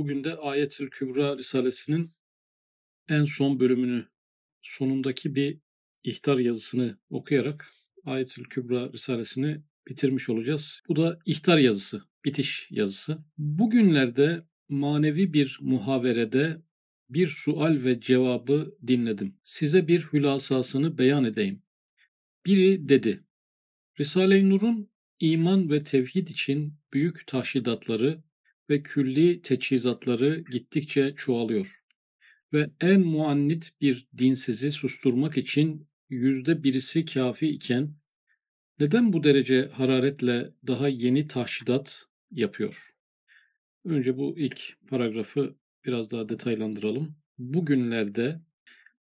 Bugün de Ayetül Kübra Risalesi'nin en son bölümünü, sonundaki bir ihtar yazısını okuyarak Ayetül Kübra Risalesini bitirmiş olacağız. Bu da ihtar yazısı, bitiş yazısı. Bugünlerde manevi bir muhaverede bir sual ve cevabı dinledim. Size bir hülasasını beyan edeyim. Biri dedi, Risale-i Nur'un iman ve tevhid için büyük tahşidatları ve külli teçhizatları gittikçe çoğalıyor. Ve en muannit bir dinsizi susturmak için yüzde birisi kafi iken neden bu derece hararetle daha yeni tahşidat yapıyor? Önce bu ilk paragrafı biraz daha detaylandıralım. Bugünlerde,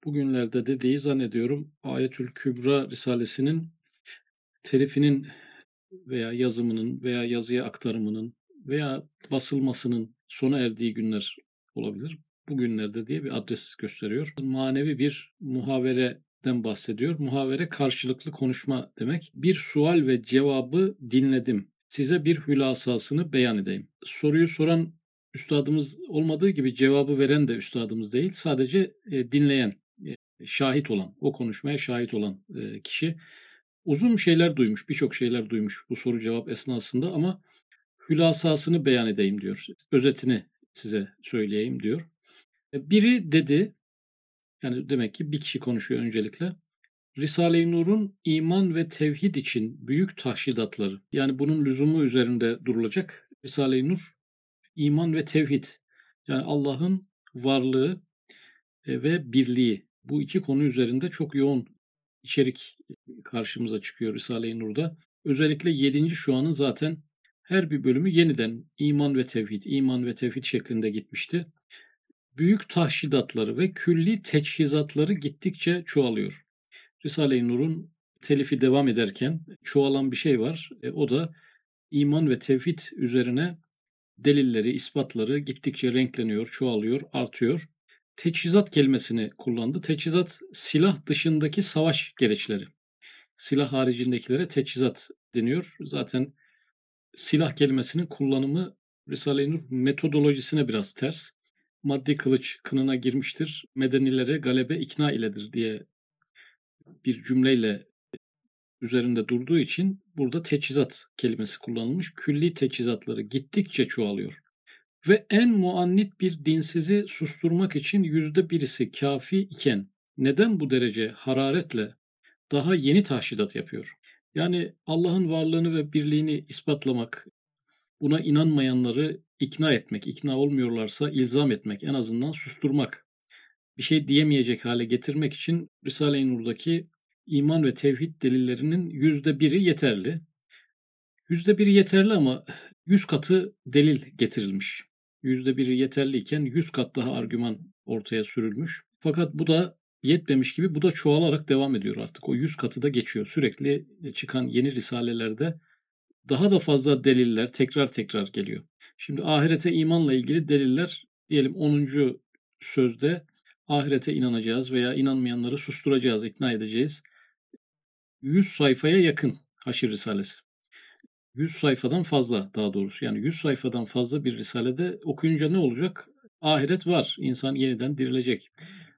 bugünlerde dediği zannediyorum Ayetül Kübra Risalesinin telifinin veya yazımının veya yazıya aktarımının veya basılmasının sona erdiği günler olabilir. Bugünlerde diye bir adres gösteriyor. Manevi bir muhavereden bahsediyor. Muhavere karşılıklı konuşma demek. Bir sual ve cevabı dinledim. Size bir hülasasını beyan edeyim. Soruyu soran üstadımız olmadığı gibi cevabı veren de üstadımız değil. Sadece e, dinleyen, e, şahit olan, o konuşmaya şahit olan e, kişi. Uzun şeyler duymuş, birçok şeyler duymuş bu soru cevap esnasında ama hülasasını beyan edeyim diyor. Özetini size söyleyeyim diyor. E, biri dedi, yani demek ki bir kişi konuşuyor öncelikle. Risale-i Nur'un iman ve tevhid için büyük tahşidatları, yani bunun lüzumu üzerinde durulacak. Risale-i Nur, iman ve tevhid, yani Allah'ın varlığı e, ve birliği. Bu iki konu üzerinde çok yoğun içerik karşımıza çıkıyor Risale-i Nur'da. Özellikle 7. şu anın zaten her bir bölümü yeniden iman ve tevhid, iman ve tevhid şeklinde gitmişti. Büyük tahşidatları ve külli teçhizatları gittikçe çoğalıyor. Risale-i Nur'un telifi devam ederken çoğalan bir şey var. E, o da iman ve tevhid üzerine delilleri, ispatları gittikçe renkleniyor, çoğalıyor, artıyor. Teçhizat kelimesini kullandı. Teçhizat silah dışındaki savaş gereçleri. Silah haricindekilere teçhizat deniyor. Zaten silah kelimesinin kullanımı Risale-i Nur metodolojisine biraz ters. Maddi kılıç kınına girmiştir, medenilere galebe ikna iledir diye bir cümleyle üzerinde durduğu için burada teçhizat kelimesi kullanılmış. Külli teçhizatları gittikçe çoğalıyor. Ve en muannit bir dinsizi susturmak için yüzde birisi kafi iken neden bu derece hararetle daha yeni tahşidat yapıyor? Yani Allah'ın varlığını ve birliğini ispatlamak, buna inanmayanları ikna etmek, ikna olmuyorlarsa ilzam etmek, en azından susturmak, bir şey diyemeyecek hale getirmek için Risale-i Nur'daki iman ve tevhid delillerinin yüzde biri yeterli. Yüzde biri yeterli ama yüz katı delil getirilmiş. Yüzde biri yeterliyken yüz kat daha argüman ortaya sürülmüş. Fakat bu da yetmemiş gibi bu da çoğalarak devam ediyor artık. O yüz katı da geçiyor. Sürekli çıkan yeni risalelerde daha da fazla deliller tekrar tekrar geliyor. Şimdi ahirete imanla ilgili deliller diyelim 10. sözde ahirete inanacağız veya inanmayanları susturacağız, ikna edeceğiz. 100 sayfaya yakın Haşir Risalesi. 100 sayfadan fazla daha doğrusu. Yani 100 sayfadan fazla bir risalede okuyunca ne olacak? Ahiret var. İnsan yeniden dirilecek.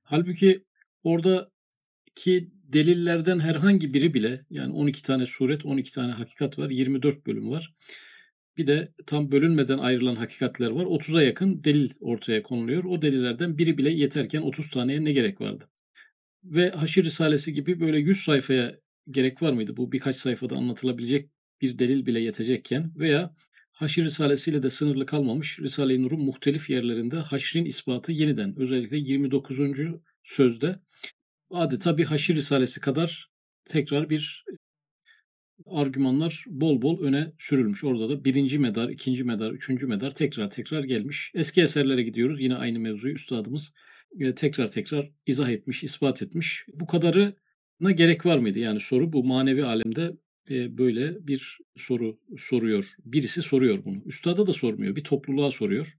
Halbuki Oradaki delillerden herhangi biri bile yani 12 tane suret, 12 tane hakikat var, 24 bölüm var. Bir de tam bölünmeden ayrılan hakikatler var. 30'a yakın delil ortaya konuluyor. O delillerden biri bile yeterken 30 taneye ne gerek vardı? Ve Haşir Risalesi gibi böyle 100 sayfaya gerek var mıydı? Bu birkaç sayfada anlatılabilecek bir delil bile yetecekken veya Haşir Risalesiyle de sınırlı kalmamış Risale-i Nur'un muhtelif yerlerinde haşrin ispatı yeniden özellikle 29 sözde adeta bir haşir risalesi kadar tekrar bir argümanlar bol bol öne sürülmüş. Orada da birinci medar, ikinci medar, üçüncü medar tekrar tekrar gelmiş. Eski eserlere gidiyoruz. Yine aynı mevzuyu üstadımız e, tekrar tekrar izah etmiş, ispat etmiş. Bu kadarına gerek var mıydı? Yani soru bu manevi alemde e, böyle bir soru soruyor. Birisi soruyor bunu. Üstada da sormuyor. Bir topluluğa soruyor.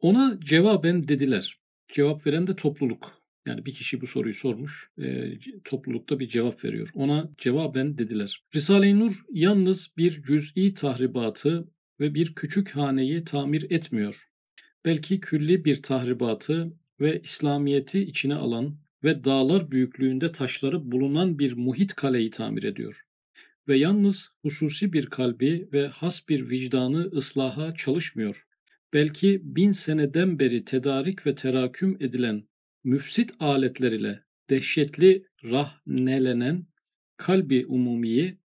Ona cevaben dediler. Cevap veren de topluluk. Yani bir kişi bu soruyu sormuş, e, toplulukta bir cevap veriyor. Ona cevaben dediler. Risale-i Nur yalnız bir cüz'i tahribatı ve bir küçük haneyi tamir etmiyor. belki külli bir tahribatı ve İslamiyeti içine alan ve dağlar büyüklüğünde taşları bulunan bir muhit kaleyi tamir ediyor. Ve yalnız hususi bir kalbi ve has bir vicdanı ıslaha çalışmıyor. Belki bin seneden beri tedarik ve teraküm edilen müfsit aletler ile dehşetli rahnelenen kalbi umumiyi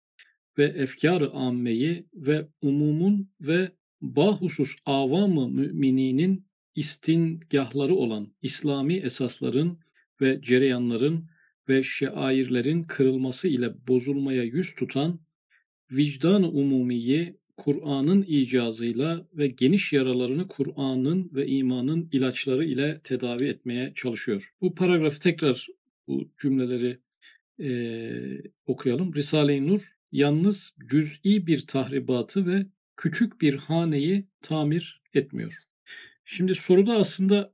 ve efkar-ı ammeyi ve umumun ve bahusus avamı mümininin istingahları olan İslami esasların ve cereyanların ve şairlerin kırılması ile bozulmaya yüz tutan vicdan-ı umumiyi Kur'an'ın icazıyla ve geniş yaralarını Kur'an'ın ve imanın ilaçları ile tedavi etmeye çalışıyor. Bu paragrafı tekrar bu cümleleri e, okuyalım. Risale-i Nur yalnız cüz'i bir tahribatı ve küçük bir haneyi tamir etmiyor. Şimdi soruda aslında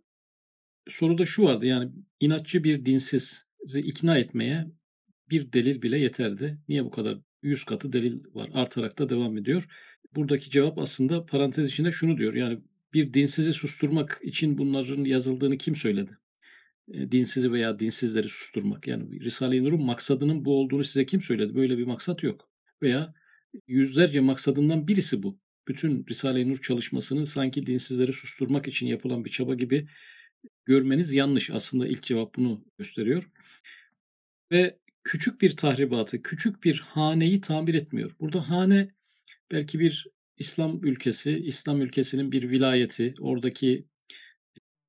soruda şu vardı yani inatçı bir dinsizi ikna etmeye bir delil bile yeterdi. Niye bu kadar yüz katı delil var artarak da devam ediyor. Buradaki cevap aslında parantez içinde şunu diyor yani bir dinsizi susturmak için bunların yazıldığını kim söyledi? E, dinsizi veya dinsizleri susturmak. Yani Risale-i Nur'un maksadının bu olduğunu size kim söyledi? Böyle bir maksat yok. Veya yüzlerce maksadından birisi bu. Bütün Risale-i Nur çalışmasını sanki dinsizleri susturmak için yapılan bir çaba gibi görmeniz yanlış. Aslında ilk cevap bunu gösteriyor. Ve küçük bir tahribatı, küçük bir haneyi tamir etmiyor. Burada hane belki bir İslam ülkesi, İslam ülkesinin bir vilayeti, oradaki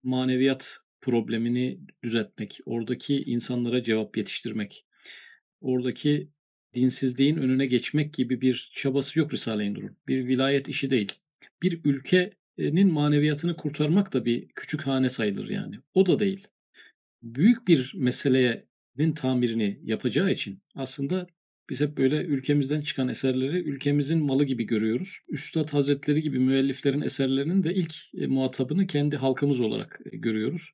maneviyat problemini düzeltmek, oradaki insanlara cevap yetiştirmek, oradaki dinsizliğin önüne geçmek gibi bir çabası yok Risale-i Nur'un. Bir vilayet işi değil. Bir ülkenin maneviyatını kurtarmak da bir küçük hane sayılır yani. O da değil. Büyük bir meselenin tamirini yapacağı için aslında biz hep böyle ülkemizden çıkan eserleri ülkemizin malı gibi görüyoruz. Üstad Hazretleri gibi müelliflerin eserlerinin de ilk e, muhatabını kendi halkımız olarak e, görüyoruz.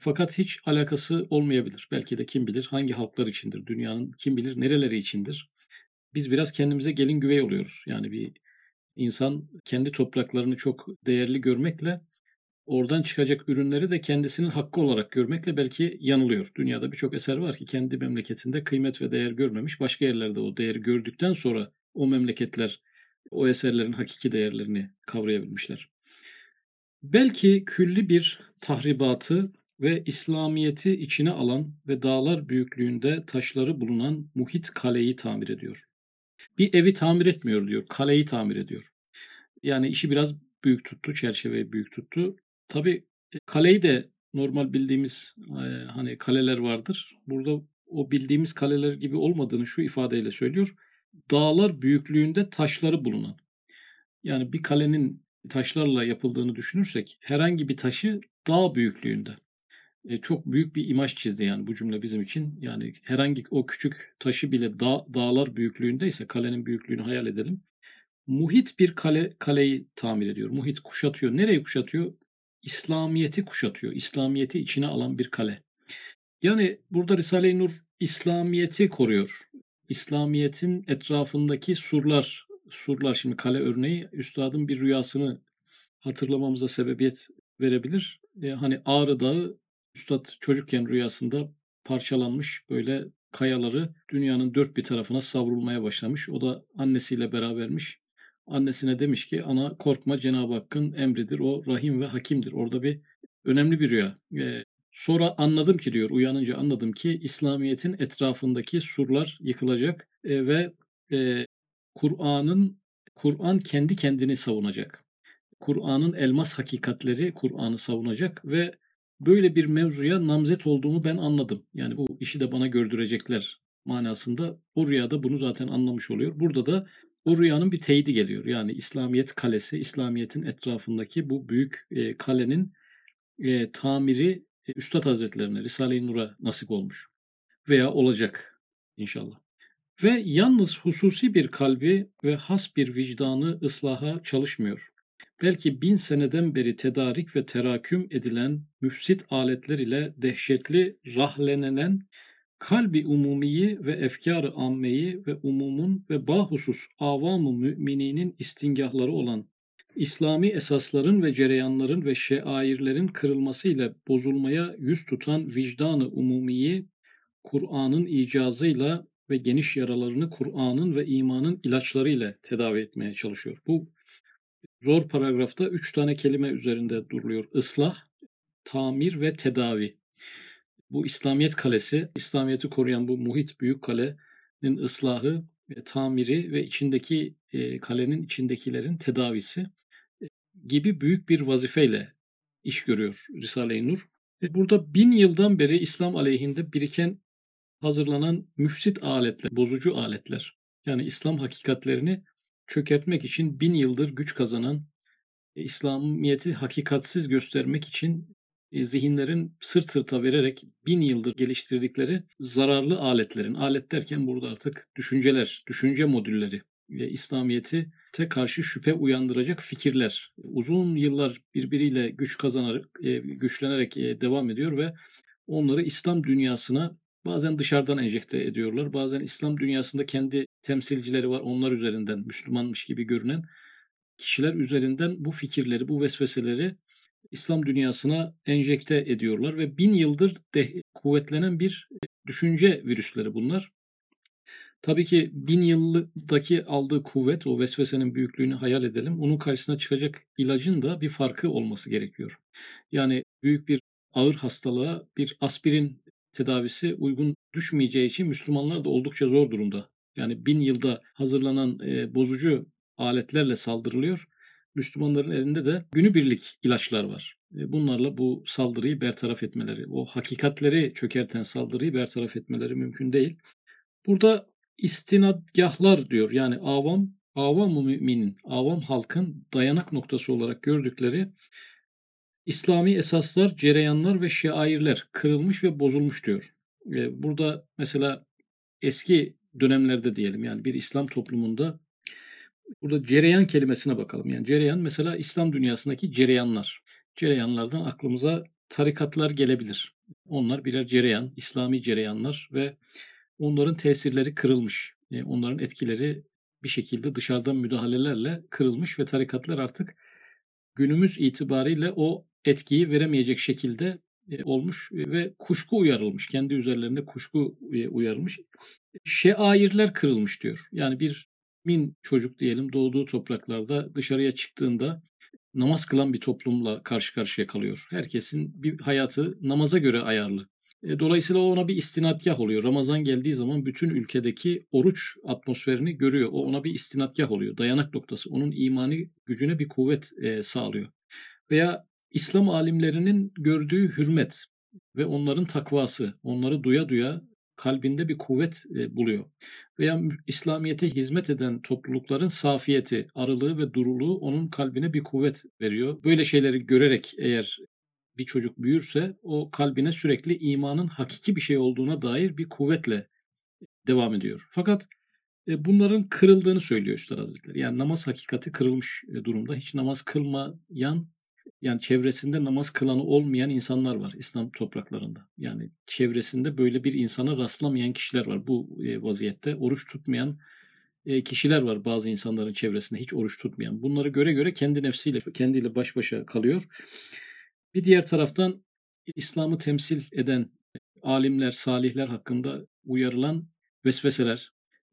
Fakat hiç alakası olmayabilir. Belki de kim bilir hangi halklar içindir, dünyanın kim bilir nereleri içindir. Biz biraz kendimize gelin güvey oluyoruz. Yani bir insan kendi topraklarını çok değerli görmekle oradan çıkacak ürünleri de kendisinin hakkı olarak görmekle belki yanılıyor. Dünyada birçok eser var ki kendi memleketinde kıymet ve değer görmemiş. Başka yerlerde o değeri gördükten sonra o memleketler o eserlerin hakiki değerlerini kavrayabilmişler. Belki külli bir tahribatı ve İslamiyeti içine alan ve dağlar büyüklüğünde taşları bulunan muhit kaleyi tamir ediyor. Bir evi tamir etmiyor diyor, kaleyi tamir ediyor. Yani işi biraz büyük tuttu, çerçeveyi büyük tuttu. Tabi e, kaleyi de normal bildiğimiz e, hani kaleler vardır. Burada o bildiğimiz kaleler gibi olmadığını şu ifadeyle söylüyor. Dağlar büyüklüğünde taşları bulunan. Yani bir kalenin taşlarla yapıldığını düşünürsek herhangi bir taşı dağ büyüklüğünde. E, çok büyük bir imaj çizdi yani bu cümle bizim için. Yani herhangi o küçük taşı bile dağ, dağlar büyüklüğündeyse kalenin büyüklüğünü hayal edelim. Muhit bir kale kaleyi tamir ediyor. Muhit kuşatıyor. Nereyi kuşatıyor? İslamiyeti kuşatıyor. İslamiyeti içine alan bir kale. Yani burada Risale-i Nur İslamiyeti koruyor. İslamiyet'in etrafındaki surlar, surlar şimdi kale örneği üstadın bir rüyasını hatırlamamıza sebebiyet verebilir. E, hani Ağrı Dağı üstad çocukken rüyasında parçalanmış böyle kayaları dünyanın dört bir tarafına savrulmaya başlamış. O da annesiyle berabermiş. Annesine demiş ki ana korkma Cenab-ı Hakk'ın emridir. O rahim ve hakimdir. Orada bir önemli bir rüya. Ee, sonra anladım ki diyor uyanınca anladım ki İslamiyet'in etrafındaki surlar yıkılacak e, ve e, Kur'an'ın Kur'an kendi kendini savunacak. Kur'an'ın elmas hakikatleri Kur'an'ı savunacak ve böyle bir mevzuya namzet olduğumu ben anladım. Yani bu işi de bana gördürecekler manasında o rüyada bunu zaten anlamış oluyor. Burada da o rüyanın bir teyidi geliyor. Yani İslamiyet kalesi, İslamiyet'in etrafındaki bu büyük e, kalenin e, tamiri e, Üstad Hazretlerine, Risale-i Nur'a nasip olmuş. Veya olacak inşallah. Ve yalnız hususi bir kalbi ve has bir vicdanı ıslaha çalışmıyor. Belki bin seneden beri tedarik ve teraküm edilen müfsit aletler ile dehşetli rahlenenen kalbi umumiyi ve efkar-ı ammeyi ve umumun ve bahusus avamı mümininin istingahları olan İslami esasların ve cereyanların ve şeairlerin kırılmasıyla bozulmaya yüz tutan vicdanı umumiyi Kur'an'ın icazıyla ve geniş yaralarını Kur'an'ın ve imanın ilaçlarıyla tedavi etmeye çalışıyor. Bu zor paragrafta üç tane kelime üzerinde duruluyor. Islah, tamir ve tedavi. Bu İslamiyet kalesi, İslamiyet'i koruyan bu muhit büyük kalenin ıslahı, tamiri ve içindeki e, kalenin içindekilerin tedavisi e, gibi büyük bir vazifeyle iş görüyor Risale-i Nur. E, burada bin yıldan beri İslam aleyhinde biriken hazırlanan müfsit aletler, bozucu aletler. Yani İslam hakikatlerini çökertmek için bin yıldır güç kazanan, İslamiyeti hakikatsiz göstermek için zihinlerin sırt sırta vererek bin yıldır geliştirdikleri zararlı aletlerin, alet derken burada artık düşünceler, düşünce modülleri ve İslamiyeti te karşı şüphe uyandıracak fikirler uzun yıllar birbiriyle güç kazanarak, güçlenerek devam ediyor ve onları İslam dünyasına bazen dışarıdan enjekte ediyorlar. Bazen İslam dünyasında kendi temsilcileri var. Onlar üzerinden Müslümanmış gibi görünen kişiler üzerinden bu fikirleri, bu vesveseleri İslam dünyasına enjekte ediyorlar ve bin yıldır de kuvvetlenen bir düşünce virüsleri bunlar. Tabii ki bin yıldaki aldığı kuvvet, o vesvesenin büyüklüğünü hayal edelim. Onun karşısına çıkacak ilacın da bir farkı olması gerekiyor. Yani büyük bir ağır hastalığa bir aspirin tedavisi uygun düşmeyeceği için Müslümanlar da oldukça zor durumda. Yani bin yılda hazırlanan e, bozucu aletlerle saldırılıyor. Müslümanların elinde de günübirlik ilaçlar var. E, bunlarla bu saldırıyı bertaraf etmeleri, o hakikatleri çökerten saldırıyı bertaraf etmeleri mümkün değil. Burada istinadgahlar diyor. Yani avam, avam müminin, avam halkın dayanak noktası olarak gördükleri İslami esaslar, cereyanlar ve şairler kırılmış ve bozulmuş diyor. E, burada mesela eski dönemlerde diyelim yani bir İslam toplumunda burada cereyan kelimesine bakalım. Yani cereyan mesela İslam dünyasındaki cereyanlar. Cereyanlardan aklımıza tarikatlar gelebilir. Onlar birer cereyan, İslami cereyanlar ve onların tesirleri kırılmış. E, onların etkileri bir şekilde dışarıdan müdahalelerle kırılmış ve tarikatlar artık günümüz itibariyle o etkiyi veremeyecek şekilde e, olmuş ve kuşku uyarılmış. Kendi üzerlerinde kuşku e, uyarılmış. Şeairler kırılmış diyor. Yani bir min çocuk diyelim doğduğu topraklarda dışarıya çıktığında namaz kılan bir toplumla karşı karşıya kalıyor. Herkesin bir hayatı namaza göre ayarlı. E, dolayısıyla ona bir istinadgah oluyor. Ramazan geldiği zaman bütün ülkedeki oruç atmosferini görüyor. O ona bir istinadgah oluyor. Dayanak noktası. Onun imani gücüne bir kuvvet sağlıyor. Veya İslam alimlerinin gördüğü hürmet ve onların takvası, onları duya duya kalbinde bir kuvvet e, buluyor. Veya İslamiyete hizmet eden toplulukların safiyeti, arılığı ve duruluğu onun kalbine bir kuvvet veriyor. Böyle şeyleri görerek eğer bir çocuk büyürse o kalbine sürekli imanın hakiki bir şey olduğuna dair bir kuvvetle devam ediyor. Fakat e, bunların kırıldığını söylüyor Üstad Hazretleri. Yani namaz hakikati kırılmış e, durumda. Hiç namaz kılmayan yani çevresinde namaz kılanı olmayan insanlar var İslam topraklarında. Yani çevresinde böyle bir insana rastlamayan kişiler var bu e, vaziyette. Oruç tutmayan e, kişiler var bazı insanların çevresinde hiç oruç tutmayan. Bunları göre göre kendi nefsiyle, kendiyle baş başa kalıyor. Bir diğer taraftan İslam'ı temsil eden alimler, salihler hakkında uyarılan vesveseler,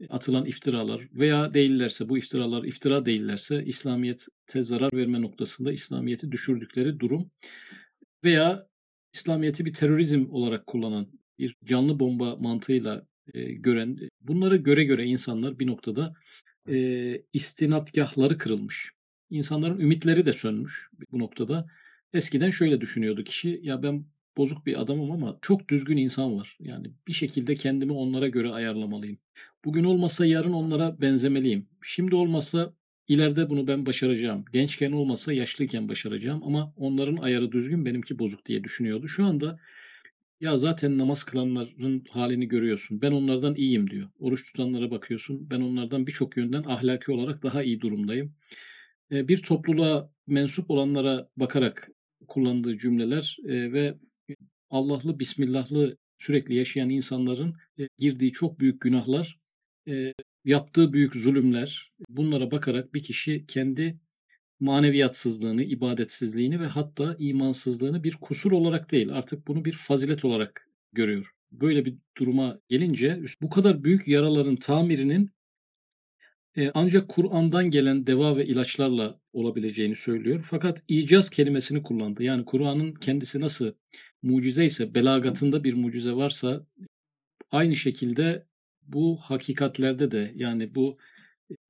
atılan iftiralar veya değillerse bu iftiralar iftira değillerse İslamiyet'e zarar verme noktasında İslamiyet'i düşürdükleri durum veya İslamiyet'i bir terörizm olarak kullanan bir canlı bomba mantığıyla e, gören bunları göre göre insanlar bir noktada e, istinatgahları kırılmış. İnsanların ümitleri de sönmüş bu noktada. Eskiden şöyle düşünüyordu kişi ya ben bozuk bir adamım ama çok düzgün insan var. Yani bir şekilde kendimi onlara göre ayarlamalıyım. Bugün olmasa yarın onlara benzemeliyim. Şimdi olmasa ileride bunu ben başaracağım. Gençken olmasa yaşlıyken başaracağım ama onların ayarı düzgün benimki bozuk diye düşünüyordu. Şu anda ya zaten namaz kılanların halini görüyorsun. Ben onlardan iyiyim diyor. Oruç tutanlara bakıyorsun. Ben onlardan birçok yönden ahlaki olarak daha iyi durumdayım. Bir topluluğa mensup olanlara bakarak kullandığı cümleler ve Allah'lı, Bismillah'lı sürekli yaşayan insanların girdiği çok büyük günahlar e, yaptığı büyük zulümler bunlara bakarak bir kişi kendi maneviyatsızlığını, ibadetsizliğini ve hatta imansızlığını bir kusur olarak değil artık bunu bir fazilet olarak görüyor. Böyle bir duruma gelince bu kadar büyük yaraların tamirinin e, ancak Kur'an'dan gelen deva ve ilaçlarla olabileceğini söylüyor. Fakat icaz kelimesini kullandı. Yani Kur'an'ın kendisi nasıl mucize ise, belagatında bir mucize varsa aynı şekilde bu hakikatlerde de yani bu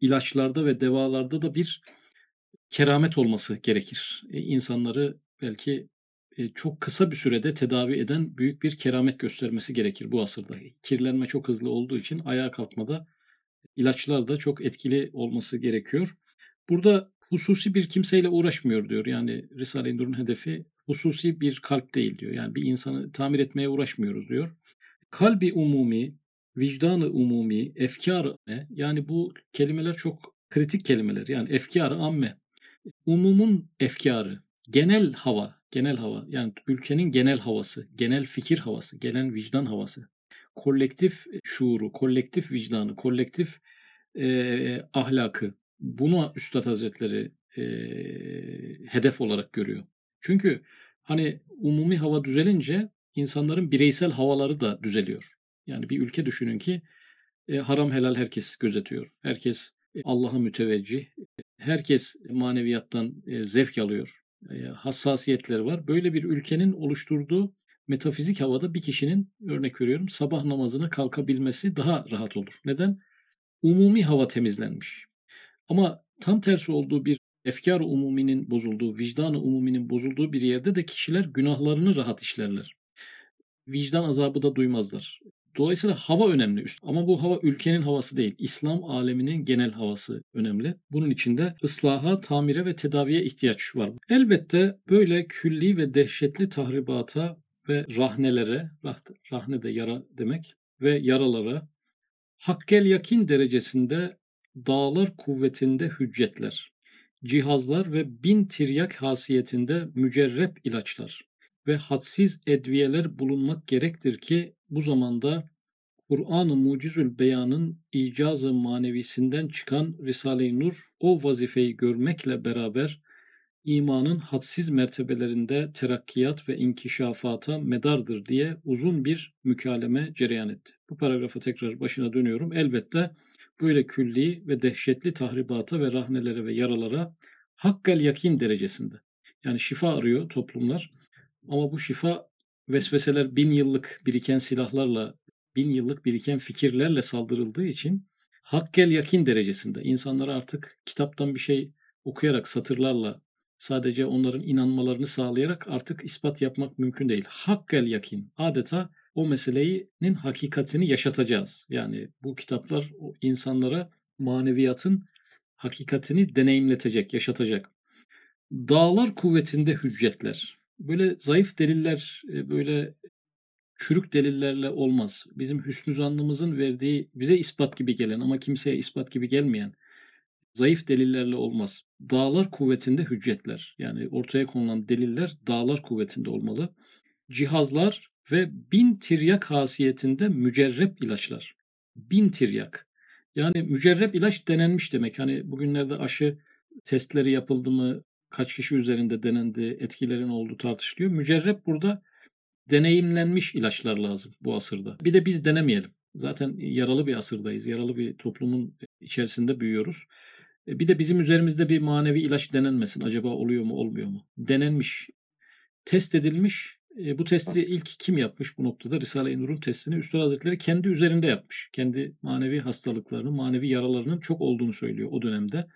ilaçlarda ve devalarda da bir keramet olması gerekir. E, insanları belki e, çok kısa bir sürede tedavi eden büyük bir keramet göstermesi gerekir bu asırda. Kirlenme çok hızlı olduğu için ayağa kalkmada ilaçlar da çok etkili olması gerekiyor. Burada hususi bir kimseyle uğraşmıyor diyor. Yani Risale-i Nur'un hedefi hususi bir kalp değil diyor. Yani bir insanı tamir etmeye uğraşmıyoruz diyor. Kalbi umumi, vicdanı umumi, efkar yani bu kelimeler çok kritik kelimeler. Yani efkar amme. Umumun efkarı, genel hava, genel hava yani ülkenin genel havası, genel fikir havası, genel vicdan havası, kolektif şuuru, kolektif vicdanı, kolektif e, ahlakı bunu Üstad Hazretleri e, hedef olarak görüyor. Çünkü hani umumi hava düzelince insanların bireysel havaları da düzeliyor. Yani bir ülke düşünün ki e, haram helal herkes gözetiyor. Herkes e, Allah'a müteveccih. Herkes maneviyattan e, zevk alıyor. E, hassasiyetleri var. Böyle bir ülkenin oluşturduğu metafizik havada bir kişinin örnek veriyorum sabah namazına kalkabilmesi daha rahat olur. Neden? Umumi hava temizlenmiş. Ama tam tersi olduğu bir efkar umuminin bozulduğu, vicdan umuminin bozulduğu bir yerde de kişiler günahlarını rahat işlerler. Vicdan azabı da duymazlar. Dolayısıyla hava önemli. Ama bu hava ülkenin havası değil. İslam aleminin genel havası önemli. Bunun için de ıslaha, tamire ve tedaviye ihtiyaç var. Elbette böyle külli ve dehşetli tahribata ve rahnelere, rahne de yara demek ve yaralara hakkel yakin derecesinde dağlar kuvvetinde hüccetler, cihazlar ve bin tiryak hasiyetinde mücerrep ilaçlar ve hadsiz edviyeler bulunmak gerektir ki bu zamanda Kur'an-ı Mucizül Beyan'ın icazı manevisinden çıkan Risale-i Nur o vazifeyi görmekle beraber imanın hadsiz mertebelerinde terakkiyat ve inkişafata medardır diye uzun bir mükaleme cereyan etti. Bu paragrafa tekrar başına dönüyorum. Elbette böyle külli ve dehşetli tahribata ve rahnelere ve yaralara hakkal yakin derecesinde. Yani şifa arıyor toplumlar ama bu şifa vesveseler bin yıllık biriken silahlarla, bin yıllık biriken fikirlerle saldırıldığı için hakkel yakin derecesinde. İnsanlar artık kitaptan bir şey okuyarak satırlarla sadece onların inanmalarını sağlayarak artık ispat yapmak mümkün değil. Hakkel yakin adeta o meselenin hakikatini yaşatacağız. Yani bu kitaplar o insanlara maneviyatın hakikatini deneyimletecek, yaşatacak. Dağlar kuvvetinde hüccetler. Böyle zayıf deliller, e, böyle çürük delillerle olmaz. Bizim hüsnü zannımızın verdiği bize ispat gibi gelen ama kimseye ispat gibi gelmeyen zayıf delillerle olmaz. Dağlar kuvvetinde hüccetler. Yani ortaya konulan deliller dağlar kuvvetinde olmalı. Cihazlar ve bin tiryak hasiyetinde mücerrep ilaçlar. Bin tiryak. Yani mücerrep ilaç denenmiş demek. Hani bugünlerde aşı testleri yapıldı mı, kaç kişi üzerinde denendi, etkilerin olduğu tartışılıyor. Mücerrep burada deneyimlenmiş ilaçlar lazım bu asırda. Bir de biz denemeyelim. Zaten yaralı bir asırdayız. Yaralı bir toplumun içerisinde büyüyoruz. E, bir de bizim üzerimizde bir manevi ilaç denenmesin. Acaba oluyor mu olmuyor mu? Denenmiş, test edilmiş. E, bu testi ilk kim yapmış bu noktada? Risale-i Nur'un testini Üstad Hazretleri kendi üzerinde yapmış. Kendi manevi hastalıklarının, manevi yaralarının çok olduğunu söylüyor o dönemde.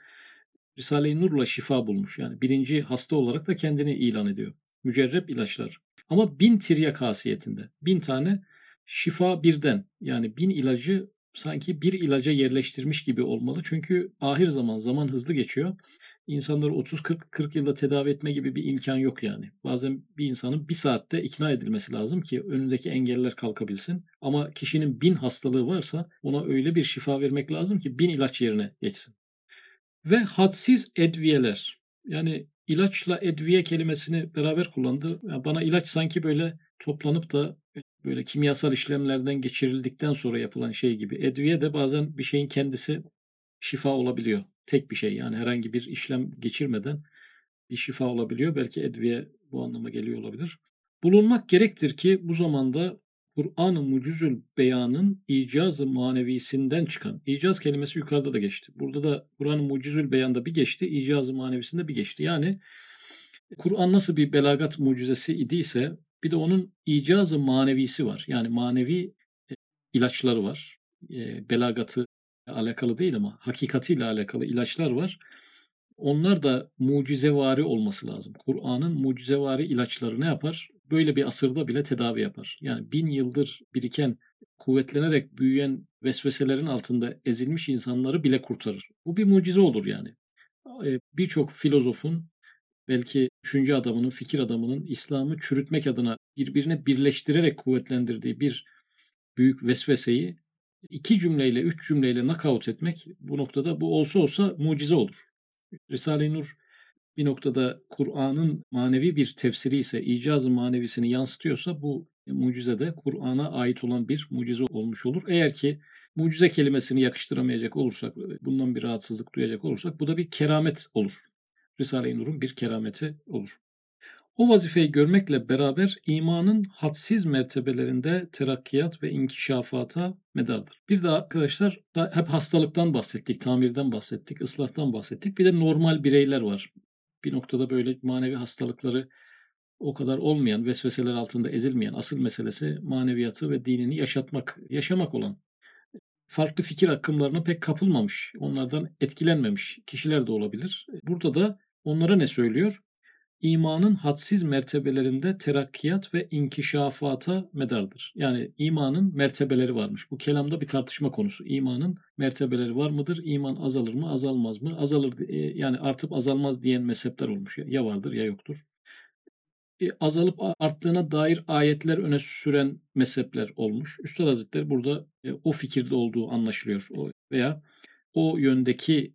Risale-i Nur'la şifa bulmuş. Yani birinci hasta olarak da kendini ilan ediyor. Mücerrep ilaçlar. Ama bin tiryak hasiyetinde. Bin tane şifa birden. Yani bin ilacı sanki bir ilaca yerleştirmiş gibi olmalı. Çünkü ahir zaman, zaman hızlı geçiyor. İnsanları 30-40 yılda tedavi etme gibi bir imkan yok yani. Bazen bir insanın bir saatte ikna edilmesi lazım ki önündeki engeller kalkabilsin. Ama kişinin bin hastalığı varsa ona öyle bir şifa vermek lazım ki bin ilaç yerine geçsin. Ve hadsiz edviyeler. Yani ilaçla edviye kelimesini beraber kullandı. Yani bana ilaç sanki böyle toplanıp da böyle kimyasal işlemlerden geçirildikten sonra yapılan şey gibi. Edviye de bazen bir şeyin kendisi şifa olabiliyor. Tek bir şey. Yani herhangi bir işlem geçirmeden bir şifa olabiliyor. Belki edviye bu anlama geliyor olabilir. Bulunmak gerektir ki bu zamanda Kur'an-ı Mucizül Beyan'ın icazı manevisinden çıkan, icaz kelimesi yukarıda da geçti. Burada da Kur'an-ı Mucizül Beyan'da bir geçti, icazı manevisinde bir geçti. Yani Kur'an nasıl bir belagat mucizesi idiyse bir de onun icazı manevisi var. Yani manevi e, ilaçları var. E, belagatı alakalı değil ama hakikatiyle alakalı ilaçlar var. Onlar da mucizevari olması lazım. Kur'an'ın mucizevari ilaçları ne yapar? Böyle bir asırda bile tedavi yapar. Yani bin yıldır biriken, kuvvetlenerek büyüyen vesveselerin altında ezilmiş insanları bile kurtarır. Bu bir mucize olur yani. E, birçok filozofun, belki düşünce adamının, fikir adamının İslam'ı çürütmek adına birbirine birleştirerek kuvvetlendirdiği bir büyük vesveseyi iki cümleyle, üç cümleyle knockout etmek bu noktada bu olsa olsa mucize olur. Risale-i Nur bir noktada Kur'an'ın manevi bir tefsiri ise, icazı manevisini yansıtıyorsa bu mucize de Kur'an'a ait olan bir mucize olmuş olur. Eğer ki mucize kelimesini yakıştıramayacak olursak, bundan bir rahatsızlık duyacak olursak bu da bir keramet olur. Risale-i Nur'un bir kerameti olur. O vazifeyi görmekle beraber imanın hadsiz mertebelerinde terakkiyat ve inkişafata medardır. Bir de arkadaşlar hep hastalıktan bahsettik, tamirden bahsettik, ıslahtan bahsettik. Bir de normal bireyler var. Bir noktada böyle manevi hastalıkları o kadar olmayan, vesveseler altında ezilmeyen asıl meselesi maneviyatı ve dinini yaşatmak, yaşamak olan. Farklı fikir akımlarına pek kapılmamış, onlardan etkilenmemiş kişiler de olabilir. Burada da onlara ne söylüyor? İmanın hadsiz mertebelerinde terakkiyat ve inkişafata medardır. Yani imanın mertebeleri varmış. Bu kelamda bir tartışma konusu. İmanın mertebeleri var mıdır? İman azalır mı, azalmaz mı? Azalır e, yani artıp azalmaz diyen mezhepler olmuş. Ya vardır ya yoktur. E, azalıp arttığına dair ayetler öne süren mezhepler olmuş. Üstad Hazretleri burada e, o fikirde olduğu anlaşılıyor. Veya o yöndeki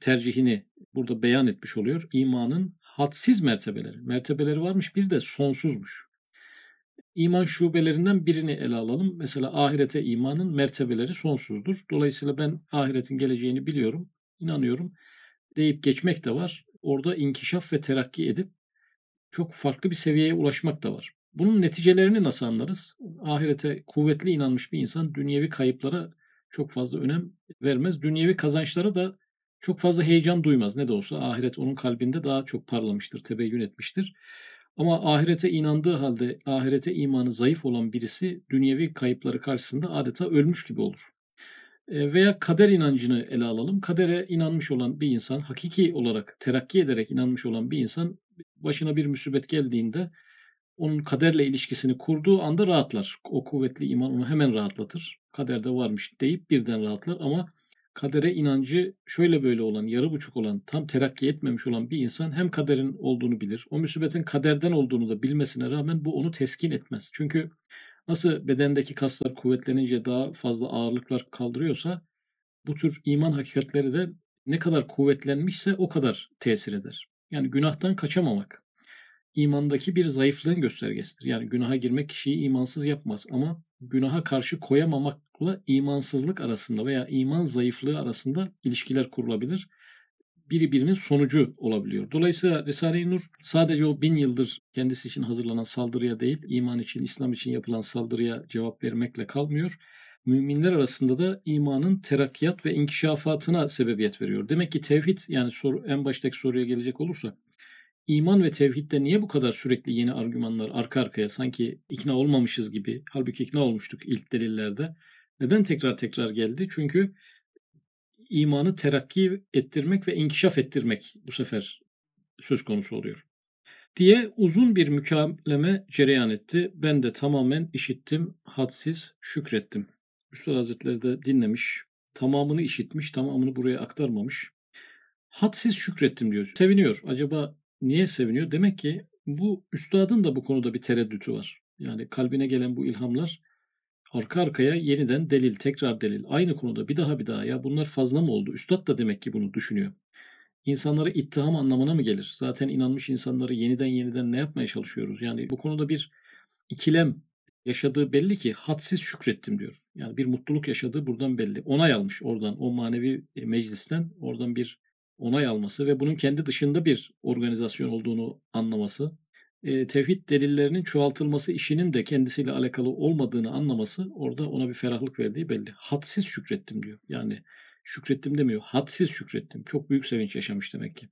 tercihini burada beyan etmiş oluyor. İmanın hadsiz mertebeleri. Mertebeleri varmış bir de sonsuzmuş. İman şubelerinden birini ele alalım. Mesela ahirete imanın mertebeleri sonsuzdur. Dolayısıyla ben ahiretin geleceğini biliyorum, inanıyorum deyip geçmek de var. Orada inkişaf ve terakki edip çok farklı bir seviyeye ulaşmak da var. Bunun neticelerini nasıl anlarız? Ahirete kuvvetli inanmış bir insan dünyevi kayıplara çok fazla önem vermez. Dünyevi kazançlara da çok fazla heyecan duymaz. Ne de olsa ahiret onun kalbinde daha çok parlamıştır, tebeyyün etmiştir. Ama ahirete inandığı halde ahirete imanı zayıf olan birisi dünyevi kayıpları karşısında adeta ölmüş gibi olur. E, veya kader inancını ele alalım. Kadere inanmış olan bir insan, hakiki olarak terakki ederek inanmış olan bir insan başına bir musibet geldiğinde onun kaderle ilişkisini kurduğu anda rahatlar. O kuvvetli iman onu hemen rahatlatır. Kaderde varmış deyip birden rahatlar ama kadere inancı şöyle böyle olan, yarı buçuk olan, tam terakki etmemiş olan bir insan hem kaderin olduğunu bilir. O musibetin kaderden olduğunu da bilmesine rağmen bu onu teskin etmez. Çünkü nasıl bedendeki kaslar kuvvetlenince daha fazla ağırlıklar kaldırıyorsa bu tür iman hakikatleri de ne kadar kuvvetlenmişse o kadar tesir eder. Yani günahtan kaçamamak imandaki bir zayıflığın göstergesidir. Yani günaha girmek kişiyi imansız yapmaz ama günaha karşı koyamamakla imansızlık arasında veya iman zayıflığı arasında ilişkiler kurulabilir. Biri birinin sonucu olabiliyor. Dolayısıyla Risale-i Nur sadece o bin yıldır kendisi için hazırlanan saldırıya değil, iman için, İslam için yapılan saldırıya cevap vermekle kalmıyor. Müminler arasında da imanın terakkiyat ve inkişafatına sebebiyet veriyor. Demek ki tevhid yani soru, en baştaki soruya gelecek olursa iman ve tevhidde niye bu kadar sürekli yeni argümanlar arka arkaya sanki ikna olmamışız gibi halbuki ikna olmuştuk ilk delillerde. Neden tekrar tekrar geldi? Çünkü imanı terakki ettirmek ve inkişaf ettirmek bu sefer söz konusu oluyor. Diye uzun bir mükaleme cereyan etti. Ben de tamamen işittim, hadsiz şükrettim. Üstad Hazretleri de dinlemiş, tamamını işitmiş, tamamını buraya aktarmamış. Hadsiz şükrettim diyor. Seviniyor. Acaba Niye seviniyor? Demek ki bu üstadın da bu konuda bir tereddütü var. Yani kalbine gelen bu ilhamlar arka arkaya yeniden delil, tekrar delil. Aynı konuda bir daha bir daha ya bunlar fazla mı oldu? Üstad da demek ki bunu düşünüyor. İnsanları ittiham anlamına mı gelir? Zaten inanmış insanları yeniden yeniden ne yapmaya çalışıyoruz? Yani bu konuda bir ikilem yaşadığı belli ki hadsiz şükrettim diyor. Yani bir mutluluk yaşadığı buradan belli. Onay almış oradan o manevi meclisten oradan bir onay alması ve bunun kendi dışında bir organizasyon olduğunu anlaması, e, tevhid delillerinin çoğaltılması işinin de kendisiyle alakalı olmadığını anlaması orada ona bir ferahlık verdiği belli. Hadsiz şükrettim diyor. Yani şükrettim demiyor. Hadsiz şükrettim. Çok büyük sevinç yaşamış demek ki.